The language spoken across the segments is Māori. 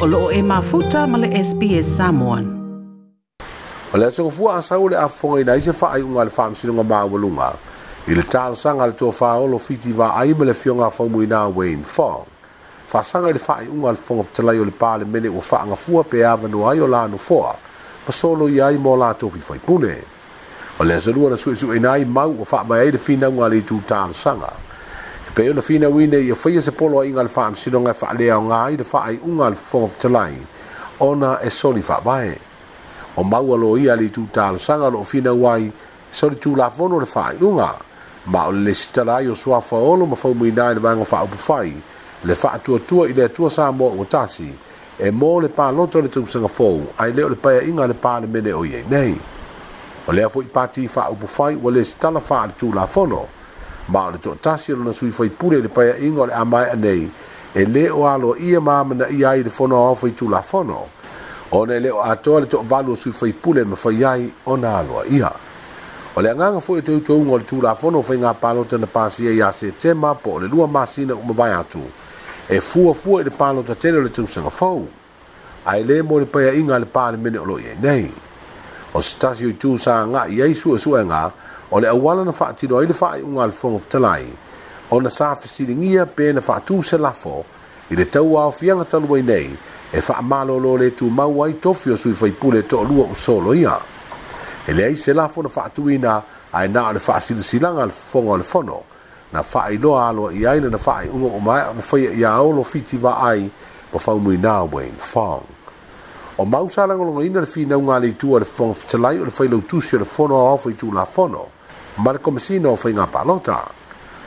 o loo e mafuta ma le SPS Samoan. O le asa kufua asa ule a e fonga ina ise faa i unga le faa msiru nga maa walunga. I le taro sanga le tua faa olo fiti wa a ima le fio nga faa mui naa Wayne Fong. Faa sanga le faa i unga le fonga fitalai o le paa le mene ua faa nga fua pe ava no ayo la no foa. Ma solo i ai mo la tofi faipune. O le asa lua na sui sui ina ai mau ua faa mai aile fina unga le tu taro sanga. Faa pe ona fina wine ia fai se polo ai ngal fam sino nga fa le nga ai de fa ai ungal fong of tlai ona e soli fa bae o mau alo ia li tu tal sanga lo fina wai soli tu la fono le fa unga ma o le stala yo swa fa olo ma fa mu ina le bango fa opu fai le fa tu tu i le tu sa mo o tasi e mo le pa loto le tu sanga fo ai le le pa inga le pa le mene o ye nei o le fa i pati fa opu fai o le stala fa tu la fono ma le to tasi lo na sui fai pure le pai ingo le amai anei e le o alo ia ma ma na ia i le fono o fai tu la fono ona le o ato le to valo sui fai pure ma fai ai ona alo ia o le nganga fo te to ngol tu la fono fai nga palo te na pasi ia se tema po le lua masina o mai atu e fuo fuo le palo te tele le tu sanga fo ai le mo le pai ingo le pa le mene o lo ye nei o stasi tu sa nga ia i su su nga o le auala na faatinoai le faaiʻuga a le fuaga fetalai ona sa fesiligia pe na faatū se lafo i le tau aofiaga taluai nei e faamālōlō lē tumau ai tofi o sui faipule e toʻalua usolo ia e leai se lafo na faatuuina ae na o le faasilasilaga a le fofoga o le fono na faailoa aloaʻi ai lana faaiʻuga o mae ona faia iaolo fitivaai ma faumuina wayne fong o mau sa langolongoina le finaugale itua le fofoga fetalai o le failautusi o le fono aofa itulafono ma le komasina o faiga paalota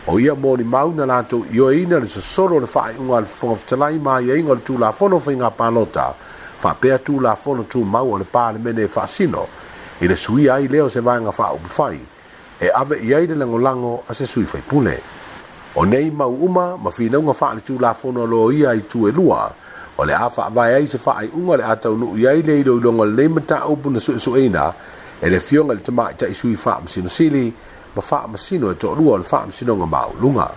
o ia moni mauna latou ioeina le sosolo le faaiʻuga a le fofogafetalai maiaiga o le tulafono o faiga paalota faapea tulafono tumau o le palemene e faasino i le suia ai lea o se vaega faaupufai e ave i ai le lagolago a se sui faipule o nei mau uma ma finauga faaleitulafono alo ia i tuelua o le a faavae ai se faaiʻuga le a taunuu i ai le iloiloga lelei mataupu na suʻesuʻeina e, e le fioga i le tamā i sino faamasinosili ma faamasino e toʻalua sino le faamasinoga maauluga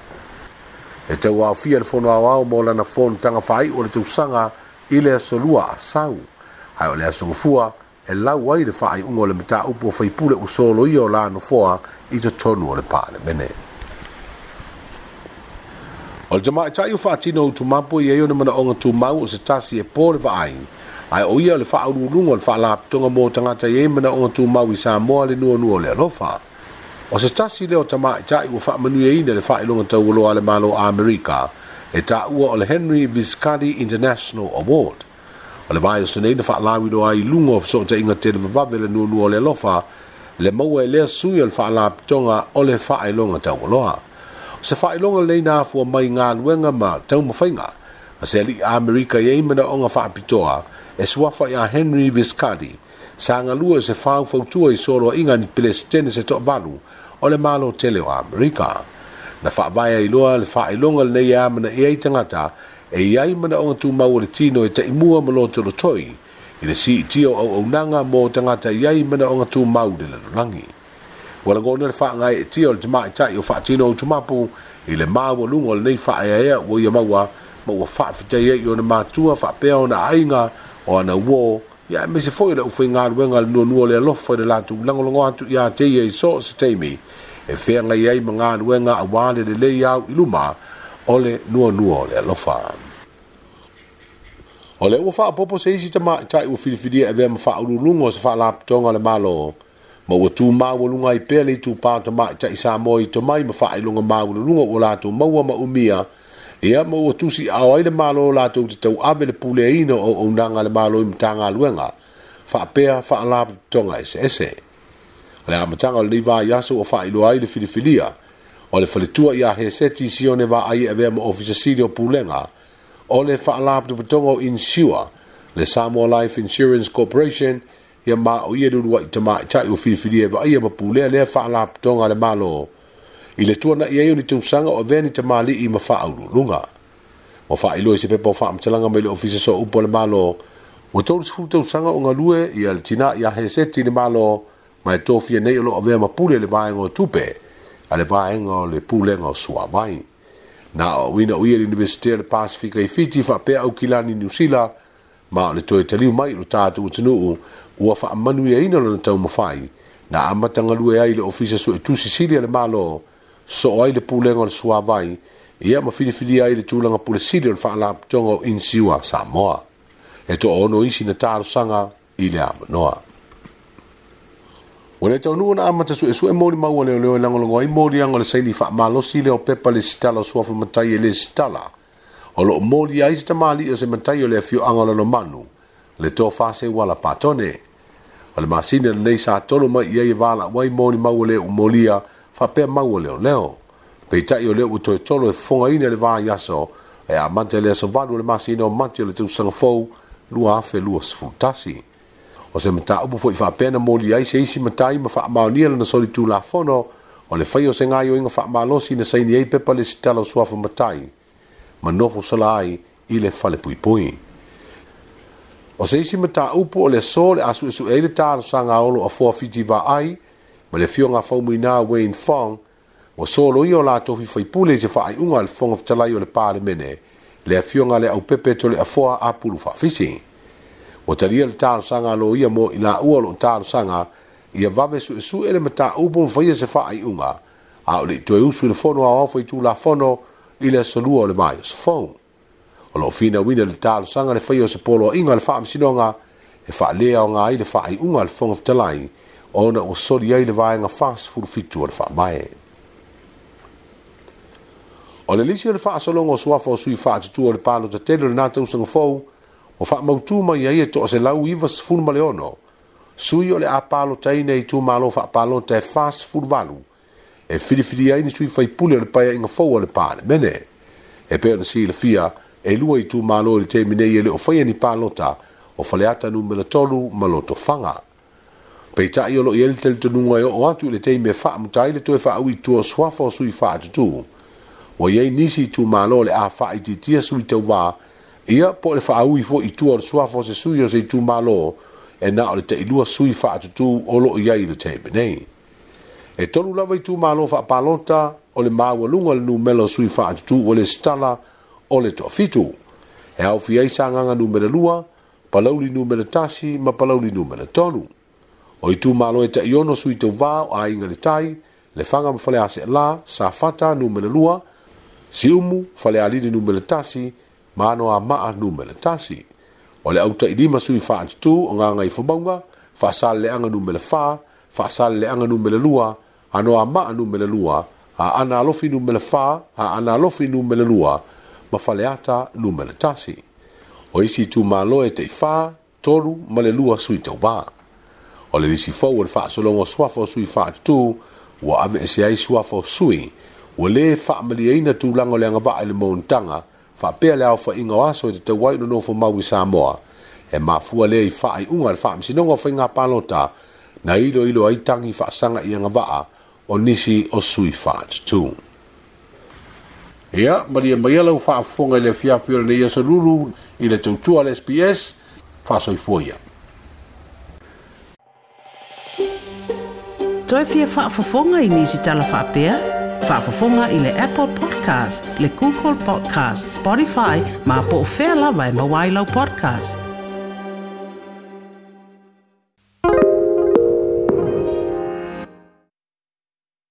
e tauaofia le wa mo lana tanga fai o le sanga ile so lua sau ae ole so fuwa e lau ai le faaiʻuga o le mataupu o faipule u solo la no foa i totonu o le palemene e o le tamaʻitaʻi o faatino ou tumapu i ai ona manaʻoga tumau o se tasi e por va ai ai o ia le faa ulunga le faa laptonga mo tangata ye mana onga tu mawi sa moa le nua nua le alofa o se tasi le ta maa itai ua faa manuye ina le faa ilunga tau uloa le malo Amerika e ta ua o le Henry Viscardi International Award o le vai o sunei na faa lawi doa i lungo o fso ta inga tele vavave le nua nua le fa le maua e lea sui le faa tonga o le faa ilunga tau uloa se fai longa le na fo mai ngan wenga ma tau mafinga a se li america ye mena onga fa pitoa e suafa ia Henry Viscardi, sa angalua se fau fautua i soro inga ni pelestene se toa valu o le malo tele o Amerika. Na faa vaya i loa le faa ilonga le neia mana ia e i tangata e ia i mana onga tu mau le tino e ta imua malo tolo toi i le si i au au nanga mo tangata ia i mana onga tu mau le lalurangi. Wala ngone le faa ngai e tio le tamai tai o faa tino o tumapu i le maa lungo le nei faa ea ea ua ia maua ma ua faa fitai e i o na matua faa peo na ainga o ana uo ia me se foi le u fainga ru nga no no le lo foi le la tu lango lango atu ia te ia so se te mi e fe nga ia i manga ru nga a wa le le ia i luma ole no no le lo fa ole u fa popo se isi tama tai u fi fi dia e ve ma fa u lu ngo se fa la tonga le malo ma u tu ma u lu nga i pe le tu pa to ma tai sa mo i to mai ma fa i lu nga ma u lu nga u la tu ma u ma u mia ia e ma ua tusi ao ai le malo o latou te tau ave le puleaina o ounaga le malo i matagaluega faapea faalapotoga eseese o le amataga o le liva ai aso ua faailoa ai le filifilia o le faletua iā hese tisio vaai e avea ma ofisasili o pulega o le faalapotopotoga o insua le samoa life insurance corporation ia ma o ia le uluaʻi tamaʻitaʻi o filifilia e vaaia e ma pulea lea faalapotoga le malo i le tuanaʻi ai o ni tausaga o avea ni tamālii ma faaululuga ua faailoa i se pepa o faamatalaga mai le ofisa so upu o le malo ua tolusefulu tausaga o galue ia le tinā iā heseti i le malo ma e tofia nei o loo avea ma pule le vaega o tupe a le vaega o le pulega o suavai na o auina o ia le universite o le pasifika i fiti faapea ni niusila ma o le toe taliu mai i lo tatou atunuu ua faamanuiaina lona taumafai na amatagalue ai le ofisa so e tusisili a le malo so ai le pulenga le sua vai ia ma fini fini ai le tulanga pule sili le faala tonga o insiwa sa moa e to ono isi na taro sanga i le ama noa wale tau nuwa na ama tasu e su e mori maua leo leo ilango e lango ai mori ango le saili faa malo si leo pepa le sitala sua fa matai e le sitala o lo mori ai sita maali o se matai o le afio anga lano manu le to fase wala patone o le masine le nei sa tolo mai ia i vala wai mori maua leo umolia le fape mau o leo leo. Pei tai o leo utoe tolo e fonga ina le vaa yaso, e a mante lea sa vadu le masi ina o mante le tu sanga fau, lua afe lua sa futasi. O se mta upu fo i fape na moli ai se isi matai ma fape mau nia na soli tu la fono, o le fai o se ngai o inga fape mau losi na saini ei pepa le sitala suafu matai, ma nofu sala ai i le fale pui pui. O se isi mta upu o le so le asu esu eile taro sanga olo a fua fiji va ai, ma le fioga faumainā wayne fong ua solo ia o latou fifaipule i se faaiʻuga le fofoga fetalai o le palemene le afioga le aupepe tole afoa apulu faafisi ua talia le talosaga lo ia mo i laʻua o loo talosaga ia vave suʻesuʻe le mataupu ma faia e se faaiʻuga a o le itoe usu i le fono aoafo i tulafono i le asolua o le mai o se fou o loo finauina le talosaga le faia o se poloaʻiga le faamasinoga e faalea o gā ai le faaiʻuga le foga fetalai ona ua soli ai le vaega fast o le faamae o le lisi o le faasologo o suafa o sui faatutua o le palo tatele o lenā tausaga fou ua faamautū mai ai e toʻaselau iva sefulu ma le ono sui o le a palotaina i tumālo faapalota e fasefuluvalu e filifili ai ni sui faipule o le paiaʻiga fou o le pa le mene e pei ona silafia e lua i tumālo i le teminei e lē o faia ni palota o faleata numela tolu ma lotofaga peitaʻi o loo i ele talitonuga e oo atu i le teimi e faamutai le toe faauitua suafa o sui faatutū ua iai nisi i tumālo le a faaitiitia sui tauvā ia po o le faaui foʻitua o le suafa o se sui o se itumālo e na o le taʻilua sui faatutū o loo iai i le teimi nei e tolu lava i tumālo faapalota o le maualuga le numela o sui faatutū ua le sitala o le toʻafitu e aofi ai sagaga numele lua palauli numele tasi ma palauli numele tolu o i tumālo e taʻiono sui tauvā o aiga le tai le faga ma sa fata safata numele lua siumu falealili numele tasi ma anoamaʻa numele tasi o le autaʻilima sui faatutū o gagai famauga faasaleleaga le fā faasaleleaga numele lua anoamaʻa numele lua aana alofi numele fā aana alofi numele lua ma faleata numele tasi o isi tumālo e taʻifā tolu ma le lua sui tauvā o le visi fou o le faasologo suafa sui faatutū ua aveese ai suafa sui ua lē faamaliaina tulaga o le agava'a i le maunataga faapea le aofaʻiga o aso i te tauai i nonofo mau i samoa e mafua lea i faaiʻuga le faamasinoga o faiga palota na iloilo ai tagi faasaga i agava'a o nisi o sui faatutū ia malia maia lau faafofoga i le afiafi o lenei asolulu i le tautua le sps faasoifua ia Toi pia whaafafonga i nisi talawhapea. Whaafafonga i le Apple Podcast, le Google Podcast, Spotify, ma po o whea lawa e podcast.